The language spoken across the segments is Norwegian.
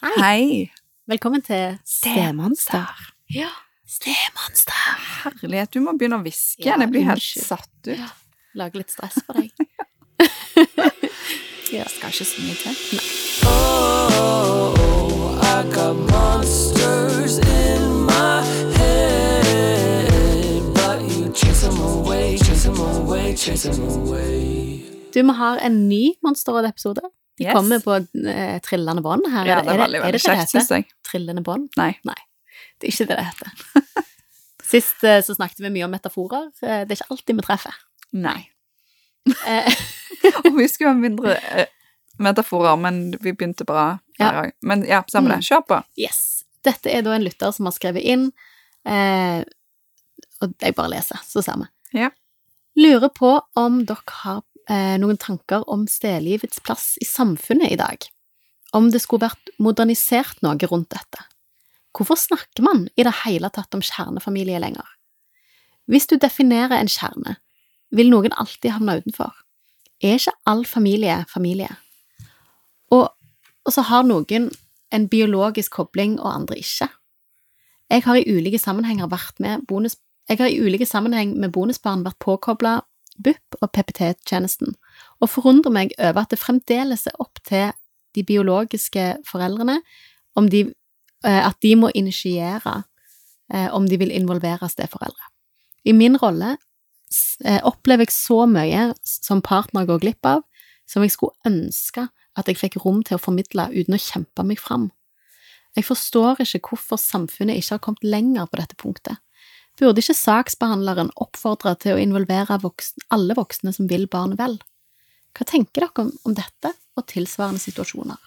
Hei. Velkommen til Stemonster. Ja. Stemonster. Herlighet, du må begynne å hviske. Ja, jeg blir helt unnskyld. satt ut. Ja. Lage litt stress for deg. ja. Skal ikke så mye til. Oh, I got monsters in my head, but you chase them away, chase them away, chase them away. Du, vi har en ny Monsterråd-episode. De Yes. kommer på eh, trillende bånd her. Ja, det er veldig, veldig kjekt, syns jeg. Trillende bånd? Nei. Det er ikke det det heter. Sist eh, så snakket vi mye om metaforer. Eh, Det er ikke alltid vi treffer. Nei. Eh, Og vi skulle ha mindre eh, metaforer, men vi begynte bra Ja. hver gang. Men ja, samme det. Kjør på. yes. Dette er da en lytter som har skrevet inn, eh, og jeg bare leser, så ser vi. Ja. Lurer på om dere har noen tanker om stedlivets plass i samfunnet i dag. Om det skulle vært modernisert noe rundt dette. Hvorfor snakker man i det hele tatt om kjernefamilie lenger? Hvis du definerer en kjerne, vil noen alltid havne utenfor. Er ikke all familie familie? Og, og så har noen en biologisk kobling, og andre ikke. Jeg har i ulike sammenhenger vært med bonus... Jeg har i ulike sammenheng med bonusbarn vært påkobla BUP og PPT-tjenesten, og forundrer meg over at det fremdeles er opp til de biologiske foreldrene de, eh, at de må initiere eh, om de vil involvere steforeldre. I min rolle eh, opplever jeg så mye som partner går glipp av, som jeg skulle ønske at jeg fikk rom til å formidle uten å kjempe meg fram. Jeg forstår ikke hvorfor samfunnet ikke har kommet lenger på dette punktet. Burde ikke saksbehandleren oppfordre til å involvere voksne, alle voksne som vil barnet vel? Hva tenker dere om, om dette og tilsvarende situasjoner?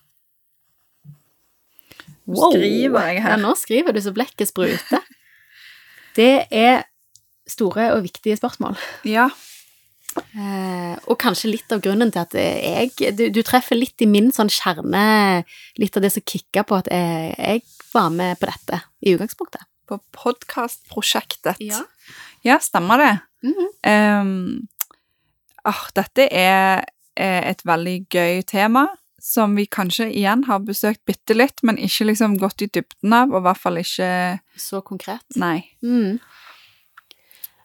Nå skriver jeg her. Ja, nå skriver du så blekket spruter. Det er store og viktige spørsmål. Ja. Eh, og kanskje litt av grunnen til at jeg Du, du treffer litt i min sånn kjerne, litt av det som kicka på at jeg, jeg var med på dette i utgangspunktet. På podkastprosjektet. Ja. Ja, stemmer det. Mm -hmm. um, oh, dette er eh, et veldig gøy tema, som vi kanskje igjen har besøkt bitte litt, men ikke liksom gått i dybden av, og i hvert fall ikke Så konkret. Nei. Mm.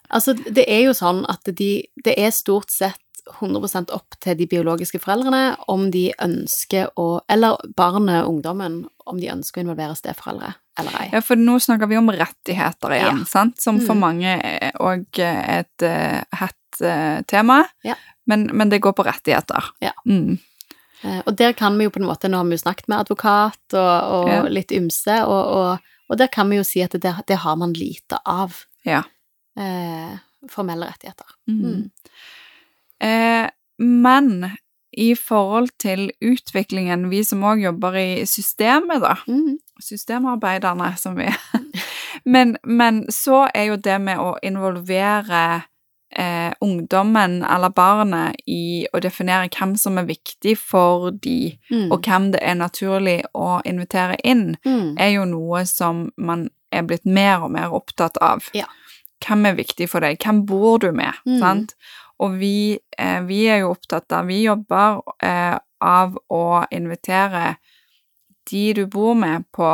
Altså, det er jo sånn at de, det er stort sett 100% opp til de biologiske foreldrene om de ønsker å Eller barnet, ungdommen, om de ønsker å involvere steforeldre eller ei. Ja, for nå snakker vi om rettigheter igjen, Ja. sant? Som for Mm. mange er òg et uh, hett eh, tema, Ja. men, men det går på rettigheter. Ja. Mm. Eh, Og der kan vi jo på en måte, nå har vi jo snakket med advokat og, og Ja. litt ymse, og, og, og der kan vi jo si at det, det har man lite av. Ja. Eh, formelle rettigheter. Mm. Mm. Eh, men i forhold til utviklingen, vi som òg jobber i systemet, da, Mm. systemarbeiderne som vi. Men, men så er jo det med å involvere eh, ungdommen eller barnet i å definere hvem som er viktig for de, Mm. og hvem det er naturlig å invitere inn, Mm. er jo noe som man er blitt mer og mer opptatt av. Ja. Hvem er viktig for deg? Hvem bor du med? Mm. Sant? Og vi, eh, vi er jo opptatt av Vi jobber eh, av å invitere de du bor med, på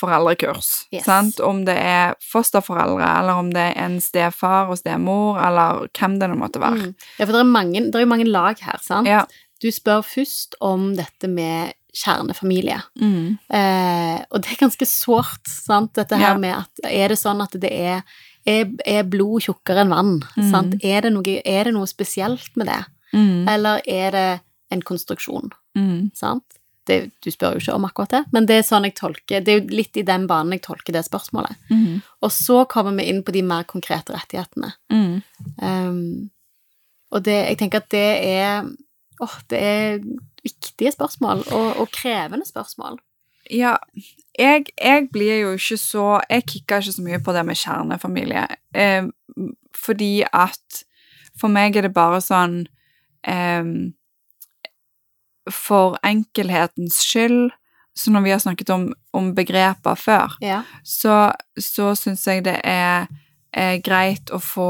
foreldrekurs. Yes. Sant? Om det er fosterforeldre, eller om det er en stefar og stemor, eller hvem det nå måtte være. Mm. Ja, for det er, mange, det er jo mange lag her, sant? Ja. Du spør først om dette med kjernefamilie. Mm. Eh, og det er ganske sårt, sant, dette her Ja. med at Er det sånn at det er Er, er blod tjukkere enn vann? Mm. Sant? Er, det noe, er det noe spesielt med det? Mm. Eller er det en konstruksjon? Mm. Sant? Det, du spør jo ikke om akkurat det, men det er sånn jeg tolker Det er jo litt i den banen jeg tolker det spørsmålet. Mm. Og så kommer vi inn på de mer konkrete rettighetene. Mm. Um, og det, jeg tenker at det er Åh, det er viktige spørsmål, og, og krevende spørsmål. Ja, jeg, jeg blir jo ikke så Jeg kikker ikke så mye på det med kjernefamilie, eh, fordi at for meg er det bare sånn eh, For enkelhetens skyld, så når vi har snakket om, om begreper før, Ja. så, så syns jeg det er, er greit å få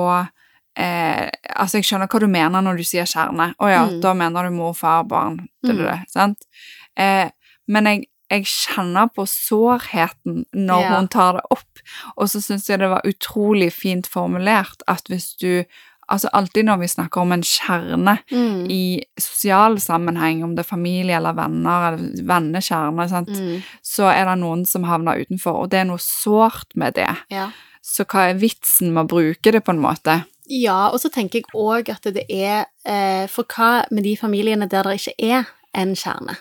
eh, Altså, jeg skjønner hva du mener når du sier kjerne. Å ja, Mm. da mener du mor, far, barn. Det, Mm. det, det, sant? Eh, men jeg, jeg kjenner på sårheten når Ja. hun tar det opp. Og så syns jeg det var utrolig fint formulert at hvis du Altså alltid når vi snakker om en kjerne Mm. i sosial sammenheng, om det er familie eller venner, eller vennekjerne? Mm. så er det noen som havner utenfor, og det er noe sårt med det. Ja. Så hva er vitsen med å bruke det, på en måte? Ja, og så tenker jeg òg at det er eh, For hva med de familiene der det ikke er en kjerne?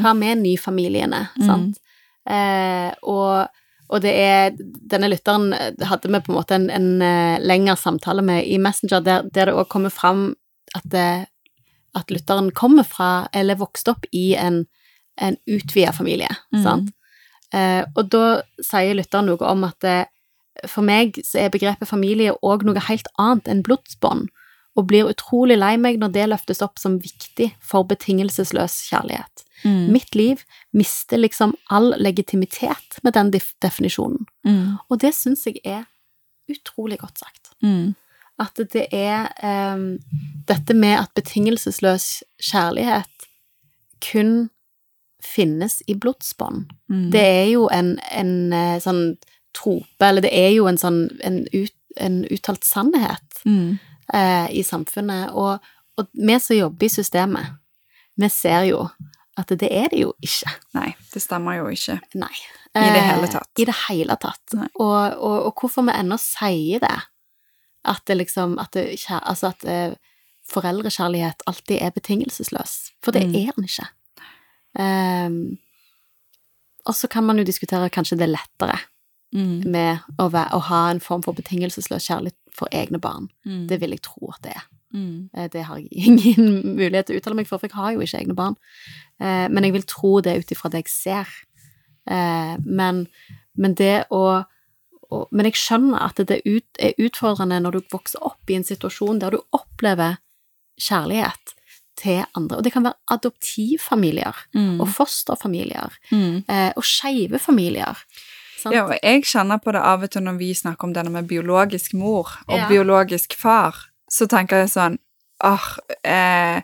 Hva med nyfamiliene, Mm. sant? Eh, og, og det er Denne lytteren hadde vi på en måte en, en eh, lengre samtale med i Messenger, der, der det òg kommer fram at, det, at lytteren kommer fra, eller vokste opp i en, en utvida familie, Mm. sant? Eh, og da sier lytteren noe om at det, for meg så er begrepet familie òg noe helt annet enn blodsbånd, og blir utrolig lei meg når det løftes opp som viktig for betingelsesløs kjærlighet. Mm. Mitt liv mister liksom all legitimitet med den definisjonen, Mm. og det syns jeg er utrolig godt sagt. Mm. At det er um, dette med at betingelsesløs kjærlighet kun finnes i blodsbånd. Mm. Det er jo en, en eh, sånn trope, eller det er jo en sånn en, ut, en uttalt sannhet Mm. Eh, i samfunnet. Og, og vi som jobber i systemet, vi ser jo at det er det jo ikke. Nei, det stemmer jo ikke. Nei. I det Eh, hele tatt. I det hele tatt. Og, og, og hvorfor vi ennå sier det, at det liksom at, det, altså at eh, foreldrekjærlighet alltid er betingelsesløs. For det Mm. er den ikke. Um, og så kan man jo diskutere kanskje det er lettere Mm. med å, være, å ha en form for betingelsesløs kjærlighet for egne barn. Mm. Det vil jeg tro at det er. Mm. Eh, Det har jeg ingen mulighet til å uttale meg for, for jeg har jo ikke egne barn. Eh, Men jeg vil tro det ut ifra det jeg ser. Eh, Men, men det å Men jeg skjønner at det er utfordrende når du vokser opp i en situasjon der du opplever kjærlighet til andre. Og det kan være adoptivfamilier Mm. og fosterfamilier Mm. og skeive familier. Sant? Ja, og jeg kjenner på det av og til når vi snakker om denne med biologisk mor og Ja. biologisk far, så tenker jeg sånn Åh, eh,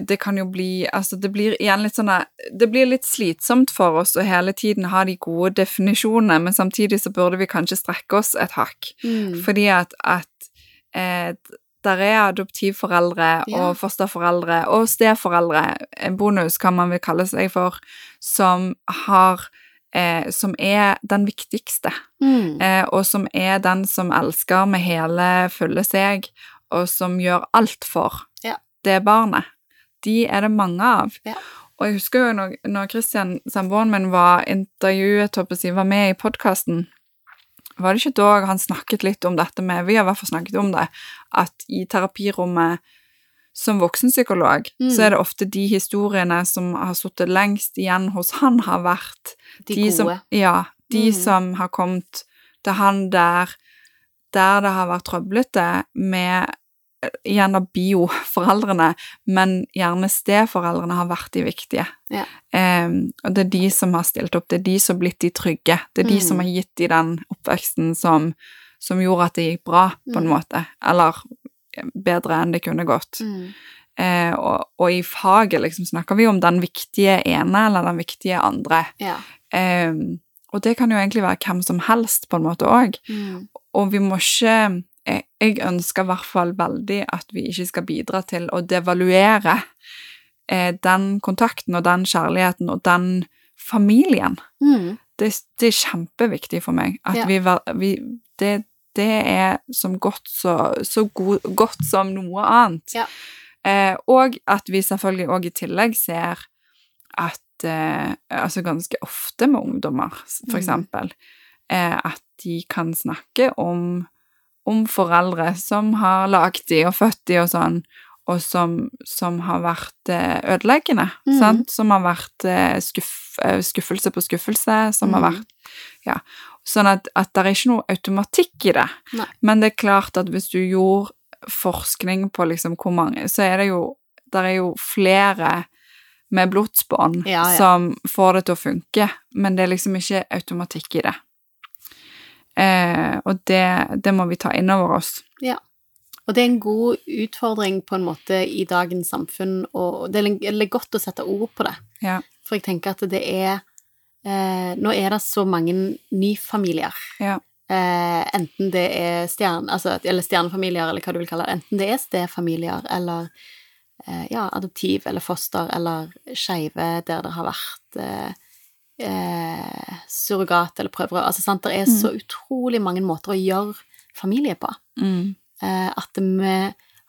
det kan jo bli Altså, det blir igjen litt sånn Det blir litt slitsomt for oss å hele tiden ha de gode definisjonene, men samtidig så burde vi kanskje strekke oss et hakk. Mm. Fordi at, at eh, der er adoptivforeldre Ja. og fosterforeldre og steforeldre, en bonus kan man vel kalle seg for, som har eh, Som er den viktigste, Mm. eh, og som er den som elsker med hele fulle seg, og som gjør alt for Ja. det barnet. De er det mange av. Ja. Og jeg husker jo når, når Christian, samboeren min, var intervjuet, jeg var med i podkasten, var det ikke da han snakket litt om dette med Vi har i hvert fall snakket om det, at i terapirommet som voksenpsykolog, Mm. så er det ofte de historiene som har sittet lengst igjen hos han, har vært De gode. Som, ja, de Mm. som har kommet til han der, der det har vært trøblete med gjerne Igjen bioforeldrene, men gjerne steforeldrene har vært de viktige. Ja. Um, og det er de som har stilt opp, det er de som har blitt de trygge. Det er de Mm. som har gitt de den oppveksten som, som gjorde at det gikk bra, på en Mm. måte. Eller eh, bedre enn det kunne gått. Mm. Eh, og, og i faget liksom snakker vi om den viktige ene eller den viktige andre. Ja. Eh, og det kan jo egentlig være hvem som helst, på en måte òg. Mm. Og vi må ikke jeg, jeg ønsker i hvert fall veldig at vi ikke skal bidra til å devaluere eh, den kontakten og den kjærligheten og den familien. Mm. Det, det er kjempeviktig for meg. At Ja. vi, vi det, det er som godt så, så god, godt som noe annet. Ja. Eh, og at vi selvfølgelig òg i tillegg ser at eh, Altså ganske ofte med ungdommer, for Mm. eksempel, eh, at de kan snakke om, om foreldre som har lagd de og født de og sånn, og som, som har vært eh, ødeleggende, Mm. sant? Som har vært eh, skuff, eh, skuffelse på skuffelse, som har Mm. vært Ja. Sånn at, at det er ikke noe automatikk i det. Nei. Men det er klart at hvis du gjorde forskning på liksom hvor mange, så er det jo Der er jo flere med blodsbånd Ja, ja. som får det til å funke, men det er liksom ikke automatikk i det. Eh, og det, det må vi ta inn over oss. Og det er en god utfordring på en måte i dagens samfunn, og det det er godt å sette ord på det. Ja. For jeg tenker at det er eh, Nå er det så mange nyfamilier. Ja. Eh, enten det er stjerne, altså, eller stjernefamilier, eller hva du vil kalle det. Enten det er stefamilier, eller eh, ja, adoptiv eller foster, eller skeive der det har vært eh, eh, surrogat eller prøverør. Altså, sant, det er så utrolig mange måter å gjøre familie på. Mm. Eh, at vi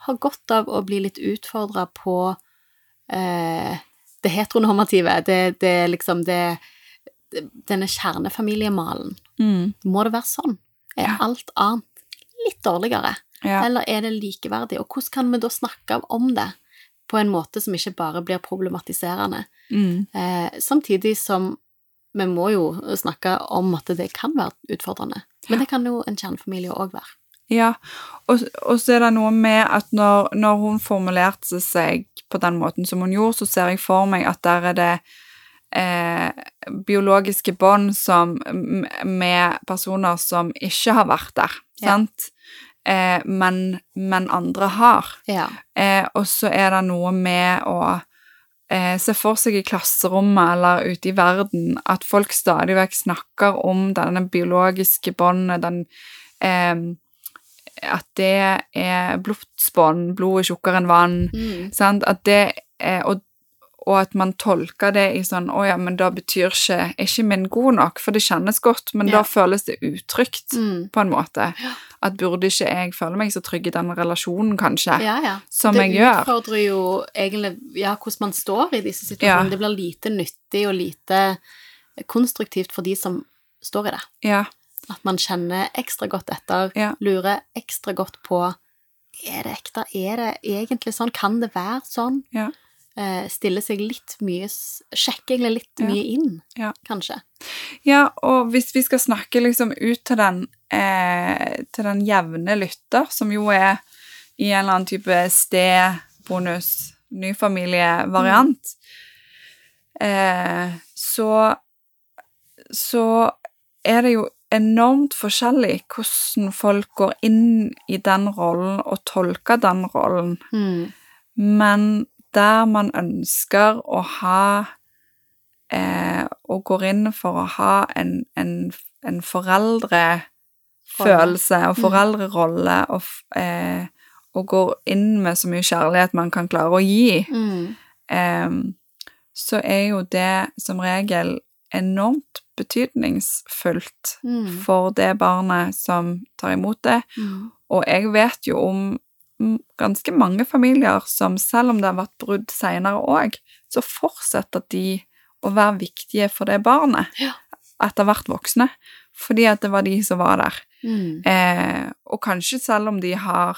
har godt av å bli litt utfordra på eh, det heteronormative, det, det liksom det Denne kjernefamiliemalen. Mm. Må det være sånn? Er Ja. alt annet litt dårligere? Ja. Eller er det likeverdig? Og hvordan kan vi da snakke om det på en måte som ikke bare blir problematiserende? Mm. Eh, samtidig som vi må jo snakke om at det kan være utfordrende. Men det kan jo en kjernefamilie òg være. Ja, og, og så er det noe med at når, når hun formulerte seg på den måten som hun gjorde, så ser jeg for meg at der er det eh, biologiske bånd som med personer som ikke har vært der, Ja. sant? Eh, men, men andre har. Ja. Eh, og så er det noe med å eh, se for seg i klasserommet eller ute i verden at folk stadig vekk snakker om denne biologiske båndet, den eh, At det er blodsbånd, blod er tjukkere enn vann. Mm. Sant? At det eh, og, og at man tolker det i sånn Å ja, men da betyr ikke Er ikke min god nok? For det kjennes godt, men Ja. da føles det utrygt, Mm. på en måte. Ja. At burde ikke jeg føle meg så trygg i den relasjonen, kanskje, Ja, ja. som det jeg gjør? Det utfordrer jo egentlig ja, hvordan man står i disse situasjonene. Det blir lite nyttig og lite konstruktivt for de som står i det. Ja. At man kjenner ekstra godt etter, lurer ekstra godt på Er det ekte? Er det egentlig sånn? Kan det være sånn? Ja. Eh, stille seg litt mye Sjekker Sjekke egentlig litt Ja. mye inn, Ja. kanskje. Ja, og hvis vi skal snakke liksom ut til den, eh, til den jevne lytter, som jo er i en eller annen type sted-bonus, mm. eh, så, så er det jo enormt forskjellig hvordan folk går inn i den rollen og tolker den rollen. Mm. Men der man ønsker å ha eh, Og går inn for å ha en, en, en foreldrefølelse og Mm. foreldrerolle, og, eh, og går inn med så mye kjærlighet man kan klare å gi, Mm. eh, så er jo det som regel enormt betydningsfullt Mm. for det barnet som tar imot det. Mm. Og jeg vet jo om ganske mange familier som selv om det har vært brudd senere òg, så fortsetter de å være viktige for det barnet Ja. etter hvert voksne, fordi at det var de som var der. Mm. Eh, og kanskje selv om de har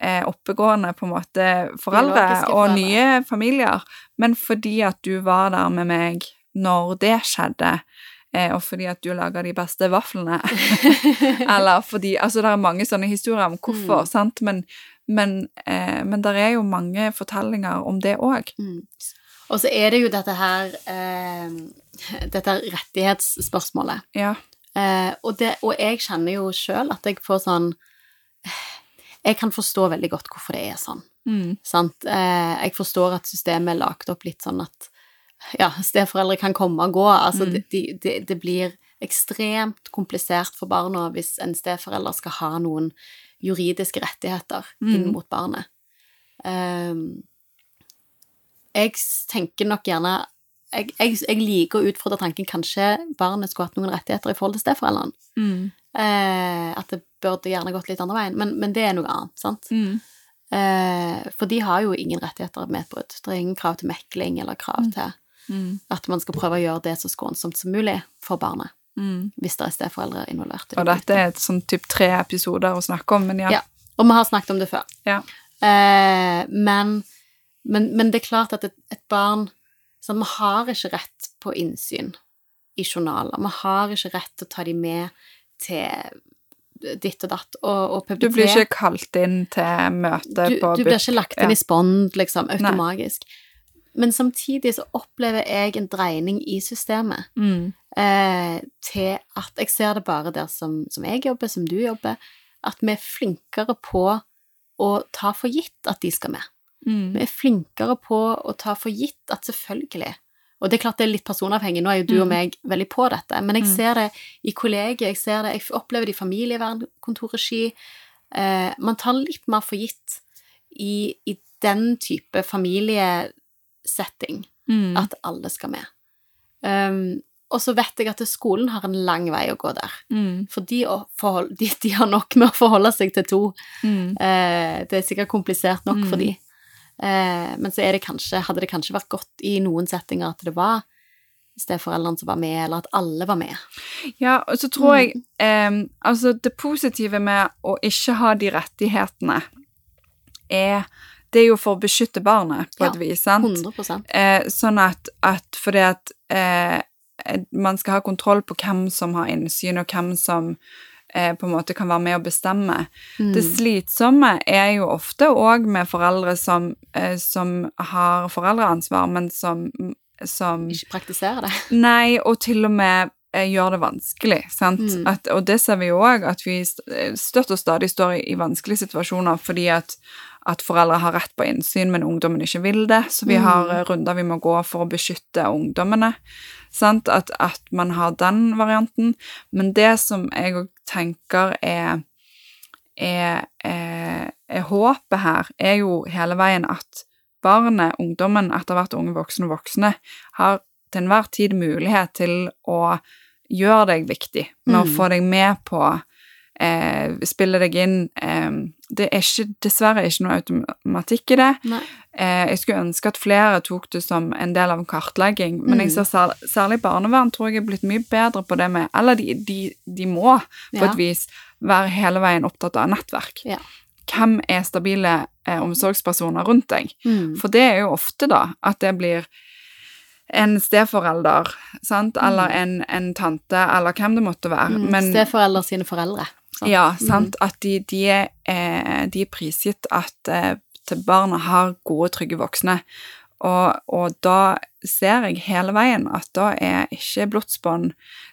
eh, oppegående på en måte foreldre og nye familier, men fordi at du var der med meg når det skjedde, eh, og fordi at du laga de beste vaflene, eller fordi Altså, det er mange sånne historier om hvorfor, Mm. sant, men, men, eh, men det er jo mange fortellinger om det òg. Mm. Og så er det jo dette her eh, Dette rettighetsspørsmålet. Ja. Eh, og, det, og jeg kjenner jo sjøl at jeg får sånn Jeg kan forstå veldig godt hvorfor det er sånn. Mm. Sant? Eh, jeg forstår at systemet er lagt opp litt sånn at ja, steforeldre kan komme og gå. Altså, Mm. det, de, de det blir ekstremt komplisert for barna hvis en steforelder skal ha noen juridiske rettigheter inn Mm. mot barnet. Um, jeg tenker nok gjerne jeg, jeg, jeg liker å utfordre tanken kanskje barnet skulle hatt noen rettigheter i forhold til steforeldrene. Mm. Eh, at det burde gjerne gått litt andre veien, men, men det er noe annet, sant? Mm. Eh, for de har jo ingen rettigheter med et brudd. Det er ingen krav til mekling eller krav Mm. til Mm. at man skal prøve å gjøre det så skånsomt som mulig for barnet, Mm. hvis det er steforeldre involvert. Og dette er et sånn typ tre episoder å snakke om, men ja. Ja. Og vi har snakket om det før. Ja. Eh, men, men, men det er klart at et, et barn sånn, Vi har ikke rett på innsyn i journaler. Vi har ikke rett til å ta de med til ditt og datt og, og Du blir ikke kalt inn til møte du, på du blir ikke lagt inn Ja. i spond, liksom, automagisk. Men samtidig så opplever jeg en dreining i systemet Mm. eh, til at jeg ser det bare der som, som jeg jobber, som du jobber, at vi er flinkere på å ta for gitt at de skal med. Mm. Vi er flinkere på å ta for gitt at selvfølgelig Og det er klart det er litt personavhengig, nå er jo du og Mm. meg veldig på dette, men jeg Mm. ser det i kollegiet, jeg ser det, jeg opplever det i familievernkontorregi. Eh, man tar litt mer for gitt i, i den type familiesetting Mm. at alle skal med. Um, og så vet jeg at skolen har en lang vei å gå der. Mm. For de, forhold, de, de har nok med å forholde seg til to. Mm. Eh, det er sikkert komplisert nok for Mm. de. Eh, men så det kanskje, hadde det kanskje vært godt i noen settinger at det var steforeldrene som var med, eller at alle var med. Ja, og så tror jeg eh, Altså, det positive med å ikke ha de rettighetene er Det er jo for å beskytte barnet, på Ja, et vis, sant? 100 Eh, sånn at, at fordi at eh, man skal ha kontroll på hvem som har innsyn, og hvem som eh, på en måte kan være med å bestemme. Mm. Det slitsomme er jo ofte òg med foreldre som, eh, som har foreldreansvar, men som, som Ikke praktiserer det. Nei, og til og med eh, gjør det vanskelig, sant? Mm. At, og det ser vi jo òg, at vi støtt og stadig står i, i vanskelige situasjoner fordi at, at foreldre har rett på innsyn, men ungdommen ikke vil det. Så vi Mm. har eh, runder vi må gå for å beskytte ungdommene. Sant? At, at man har den varianten. Men det som jeg òg tenker er er, er, er håpet her, er jo hele veien at barnet, ungdommen, etter hvert unge voksne og voksne, har til enhver tid mulighet til å gjøre deg viktig, med å Mm. få deg med på eh, spille deg inn. Eh, det er ikke, dessverre ikke noe automatikk i det. Eh, jeg skulle ønske at flere tok det som en del av en kartlegging, men jeg Mm. ser sær, særlig barnevern tror jeg er blitt mye bedre på det med Eller de, de, de må på Ja. et vis være hele veien opptatt av nettverk. Ja. Hvem er stabile eh, omsorgspersoner rundt deg? Mm. For det er jo ofte da at det blir en steforelder, sant, eller en, en tante, eller hvem det måtte være. Mm. Men steforelder sine foreldre. Sant? ja, sant, at de, de, er, eh, de er prisgitt at eh, barna har gode, trygge voksne. Og, og da ser jeg hele veien at da er ikke blodsbånd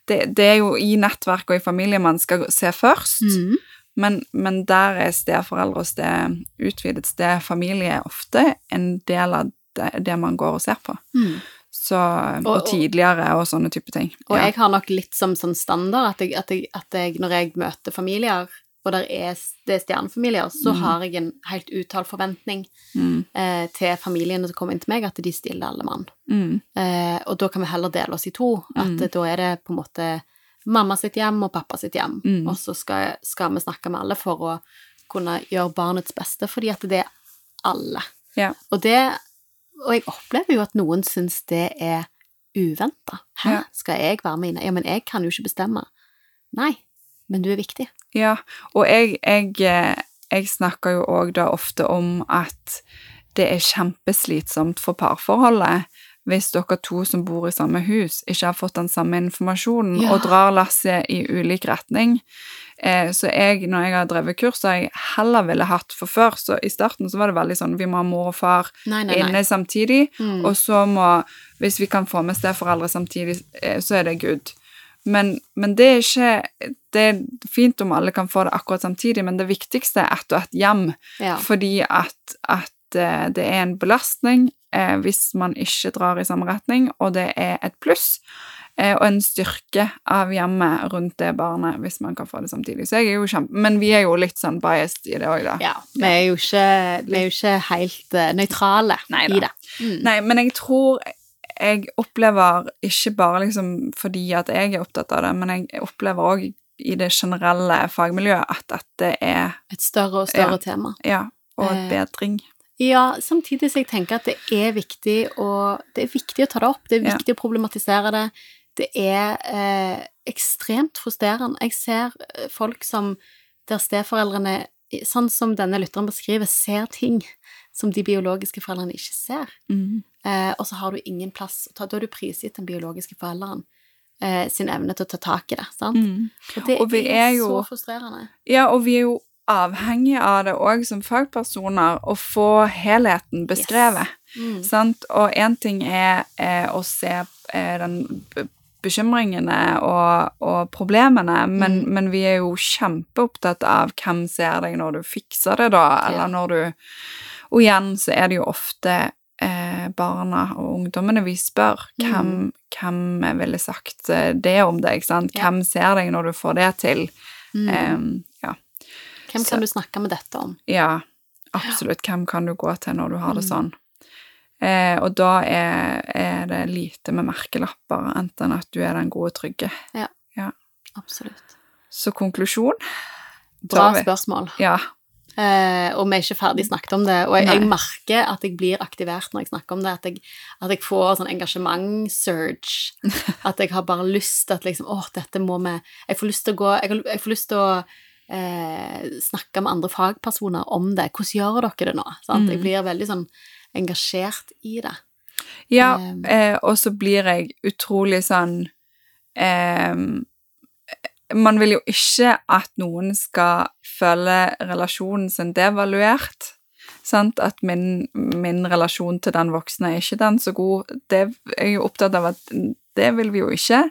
det, det er jo i nettverk og i familie man skal se først, Mm. men, men der er steforeldre og sted, utvidet stefamilie ofte en del av det, det man går og ser på. Mm. Så, og, Og- og- tidligere og sånne type ting. Og ja. jeg har nok litt som sånn standard at jeg, at jeg, at jeg når jeg møter familier, og er, det er stjernefamilier, så Mm. har jeg en helt uttalt forventning mm, eh, til familiene som kommer inn til meg, at de stiller alle mann. mm, Eh, og da kan vi heller dele oss i to. At Mm. da er det på en måte mamma sitt hjem og pappa sitt hjem. Mm. Og så skal, skal vi snakke med alle for å kunne gjøre barnets beste, fordi at det er alle. Ja. Og det Og jeg opplever jo at noen syns det er uventa. Hæ, Ja. skal jeg være med inne? Ja, men jeg kan jo ikke bestemme. Nei, men du er viktig. Ja, og jeg, jeg, eh, jeg snakker jo òg da ofte om at det er kjempeslitsomt for parforholdet hvis dere to som bor i samme hus, ikke har fått den samme informasjonen Ja. og drar lasset i ulik retning. Eh, så jeg, når jeg har drevet kurs, har jeg heller ville hatt For før, så i starten så var det veldig sånn vi må ha mor og far Nei, nei, nei. inne samtidig, Mm. og så må Hvis vi kan få med steforeldre samtidig, eh, så er det good. Men, men det er ikke Det er fint om alle kan få det akkurat samtidig, men det viktigste er ett og ett hjem. Ja. Fordi at, at eh, det er en belastning eh, hvis man ikke drar i samme retning, og det er et pluss eh, og en styrke av hjemmet rundt det barnet hvis man kan få det samtidig. Så jeg er jo kjempe... Men vi er jo litt sånn biased i det òg, da. ja. Vi er jo ikke, er jo ikke helt uh, nøytrale i det. Mm. Nei, men jeg tror jeg opplever ikke bare liksom fordi at jeg er opptatt av det, men jeg opplever òg i det generelle fagmiljøet at dette er Et større og større Ja. tema. Ja, og Eh, et bedring. Ja, samtidig så jeg tenker at det er viktig å, det er viktig å ta det opp, det er Ja. viktig å problematisere det. Det er eh, ekstremt frustrerende. Jeg ser eh, folk som, der steforeldrene, sånn som denne lytteren beskriver, ser ting som de biologiske foreldrene ikke ser. Mm. Eh, og så har du ingen plass å ta, da er du prisgitt den biologiske forelderen eh, sin evne til å ta tak i det, sant? Mm. Og det Og er, er jo- så frustrerende. Ja, og vi er jo avhengige av det òg som fagpersoner, å få helheten beskrevet. Mm. Sant? Og én ting er er, å se er den bekymringene og, og problemene, men, Mm. men vi er jo kjempeopptatt av hvem ser deg når du fikser det, da, eller Ja. når du Og igjen så er det jo ofte eh, barna og ungdommene vi spør, hvem, hvem ville sagt eh, det om deg, sant? Ja. Hvem ser deg når du får det til? Mm. Em, ja. Hvem så- kan du snakke med dette om? ja, absolutt. Hvem kan du gå til når du har det Mm. sånn? Eh, og da er, er det lite med merkelapper, enten at du er den gode, trygge. Ja, Absolutt. Så konklusjon Bra spørsmål. Ja. Eh, og vi er ikke ferdig snakket om det. Og jeg, jeg merker at jeg blir aktivert når jeg snakker om det. At jeg, at jeg får sånn engasjement-surge. At jeg har bare lyst til at liksom Å, dette må vi Jeg får lyst til å gå Jeg, jeg får lyst til å eh, snakke med andre fagpersoner om det. Hvordan gjør dere det nå? Sant? Jeg Mm. blir veldig sånn engasjert i det. Ja, Um, eh, og så blir jeg utrolig sånn eh, Man vil jo ikke at noen skal føle relasjonen sin devaluert. Sant? At min, min relasjon til den voksne er ikke den så god. Det er jeg jo opptatt av at det vil vi jo ikke.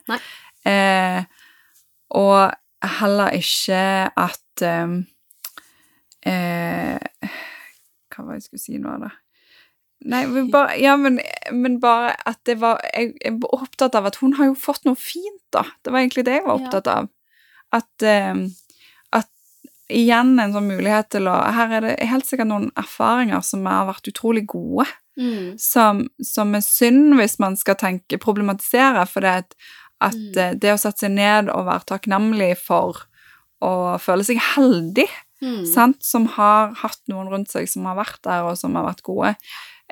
Eh, og heller ikke at um, eh, Hva var det jeg skulle si nå, da? Nei, men bare, ja, men, men bare at det var jeg, jeg var opptatt av at hun har jo fått noe fint, da. Det var egentlig det jeg var opptatt av. At, um, at igjen en sånn mulighet til å Her er det helt sikkert noen erfaringer som har vært utrolig gode, som, som er synd hvis man skal tenke problematisere, for det at, at Mm. eh, det å sette seg ned og være takknemlig for å føle seg heldig Mm. sant, som har hatt noen rundt seg som har vært der, og som har vært gode.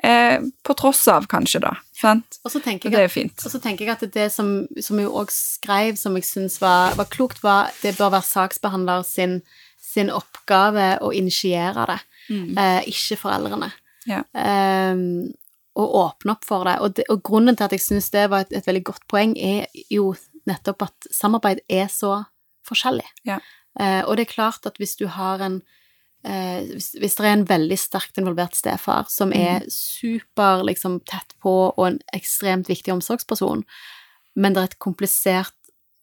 Eh, på tross av, kanskje, da. Sant? Og så tenker jeg at. Og så tenker jeg at det som, som hun òg skrev, som jeg syns var, var klokt, var det bør være saksbehandler sin, sin oppgave å initiere det, Mm. eh, ikke foreldrene. Ja. Ehm, og åpne opp for det. Og, det. og grunnen til at jeg syns det var et, et veldig godt poeng, er jo nettopp at samarbeid er så forskjellig. Ja. Eh, og det er klart at hvis du har en eh, hvis, hvis det er en veldig sterkt involvert stefar som Mm. er super liksom, tett på og en ekstremt viktig omsorgsperson, men det er et komplisert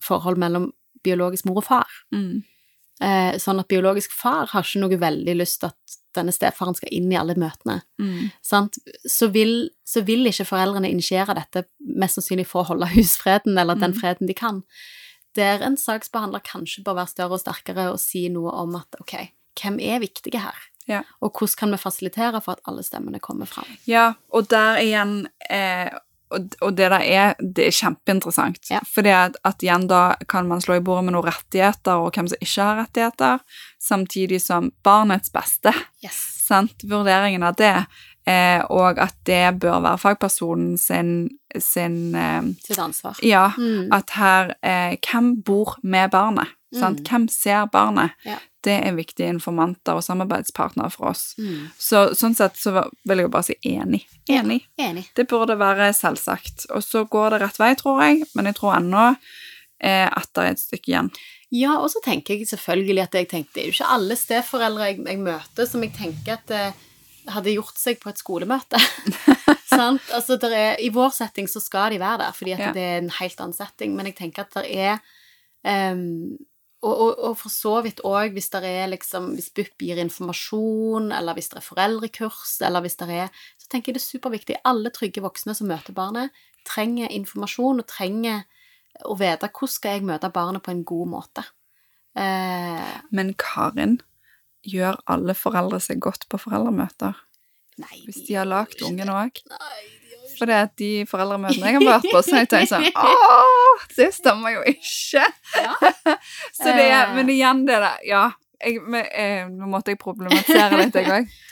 forhold mellom biologisk mor og far, Mm. eh, sånn at biologisk far har ikke noe veldig lyst til at denne stefaren skal inn i alle møtene, Mm. sant? Så, vil, så vil ikke foreldrene initiere dette, mest sannsynlig for å holde husfreden, eller den Mm. freden de kan. Der en saksbehandler kanskje bør være større og sterkere og si noe om at ok, hvem er viktige her? Ja. Og hvordan kan vi fasilitere for at alle stemmene kommer fram? Ja, og der igjen eh, og, og det der er, det er kjempeinteressant. Ja. Fordi at, at igjen da kan man slå i bordet med noen rettigheter, og hvem som ikke har rettigheter, samtidig som barnets beste, Yes. sant, vurderingen av det, og at det bør være fagpersonen sin, sin eh, Sitt ansvar. Ja, Mm. at her eh, Hvem bor med barnet? Mm. Hvem ser barnet? Ja. Det er viktige informanter og samarbeidspartnere for oss. Mm. Så sånn sett så vil jeg jo bare si enig. Enig. Enig. Det burde være selvsagt. Og så går det rett vei, tror jeg, men jeg tror ennå eh, at det er et stykke igjen. Ja, og så tenker jeg selvfølgelig at jeg tenkte, det er jo ikke alle steforeldre jeg, jeg møter som jeg tenker at det hadde gjort seg på et skolemøte. Sant? Altså, er, I vår setting så skal de være der, fordi Ja. det er en helt annen setting, men jeg tenker at det er um, og, og, og for så vidt òg hvis det er liksom Hvis BUP gir informasjon, eller hvis det er foreldrekurs, eller hvis det er Så tenker jeg det er superviktig. Alle trygge voksne som møter barnet, trenger informasjon og trenger å vite hvordan skal jeg møte barnet på en god måte. Uh, Men Karin, gjør alle foreldre seg godt på foreldremøter? nei Hvis de har lagd ungen òg? For det at de foreldremøtene jeg har vært på, så har jeg tenkt sånn Å, det stemmer jo ikke! Ja. så det er Eh. Men igjen, det der Ja. Jeg, men, jeg, nå måtte jeg problematisere litt, jeg òg.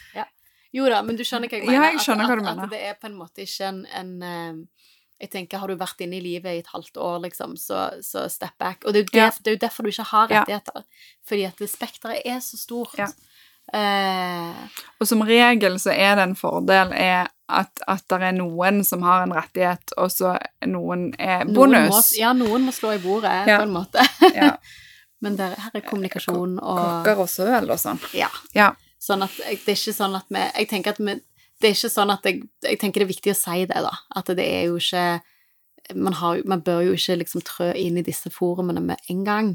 Jo da, men du skjønner hva jeg mener. Ja, jeg skjønner at, hva du at, mener. At det er på en måte ikke en, en eh, Jeg tenker, har du vært inne i livet i et halvt år, liksom, så, så step back. Og det er, jo Ja. det er jo derfor du ikke har rettigheter. Fordi at det spekteret er så stort. Eh, Og som regel så er det en fordel er at, at det er noen som har en rettighet, og så noen er noen bonus. Må, ja, noen må slå i bordet, Ja. på en måte. Ja. Men der, her er kommunikasjon og Kokker og søl og sånn. Ja. Ja. Sånn at det er ikke sånn at vi Jeg tenker at vi Det er ikke sånn at jeg Jeg tenker det er viktig å si det, da. At det er jo ikke Man, har, man bør jo ikke liksom trø inn i disse forumene med en gang.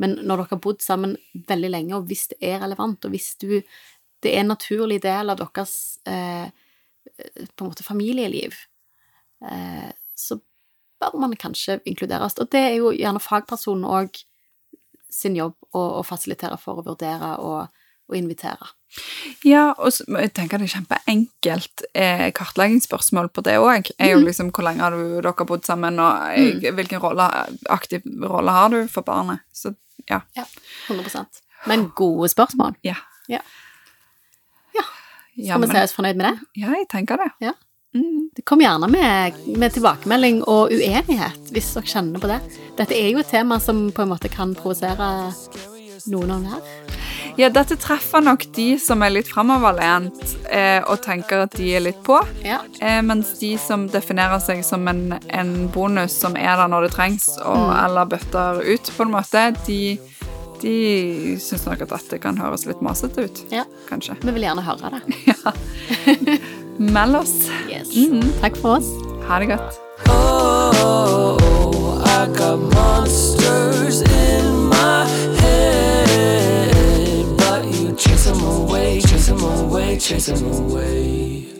Men når dere har bodd sammen veldig lenge, og hvis det er relevant, og hvis du Det er en naturlig del av deres eh, på en måte familieliv, eh, så bør man kanskje inkluderes. Og det er jo gjerne fagpersonen òg sin jobb å, å fasilitere for å vurdere og, og invitere. Ja, og så, jeg tenker det er kjempeenkelt eh, kartleggingsspørsmål på det òg. Jo liksom hvor lenge har du dere bodd sammen, og eh, hvilken rolle, aktiv rolle har du for barnet? Så ja. 100% Men gode spørsmål. Ja. Ja. ja Skal vi men- si oss fornøyd med det? Ja, jeg tenker det. Ja. Mm. Det Kom gjerne med, med tilbakemelding og uenighet, hvis dere kjenner på det. Dette er jo et tema som på en måte kan provosere noen av hver. Ja, dette treffer nok de som er litt framoverlent eh, og tenker at de er litt på, Ja. eh, mens de som definerer seg som en, en bonus som er der når det trengs, og, eller bøtter ut, på en måte, de, de syns nok at dette kan høres litt masete ut, ja. kanskje. Vi vil gjerne høre det. ja. Meld oss. Yes. Mhm. Takk for oss. Ha det godt. Oh, I got monsters in my chase them away.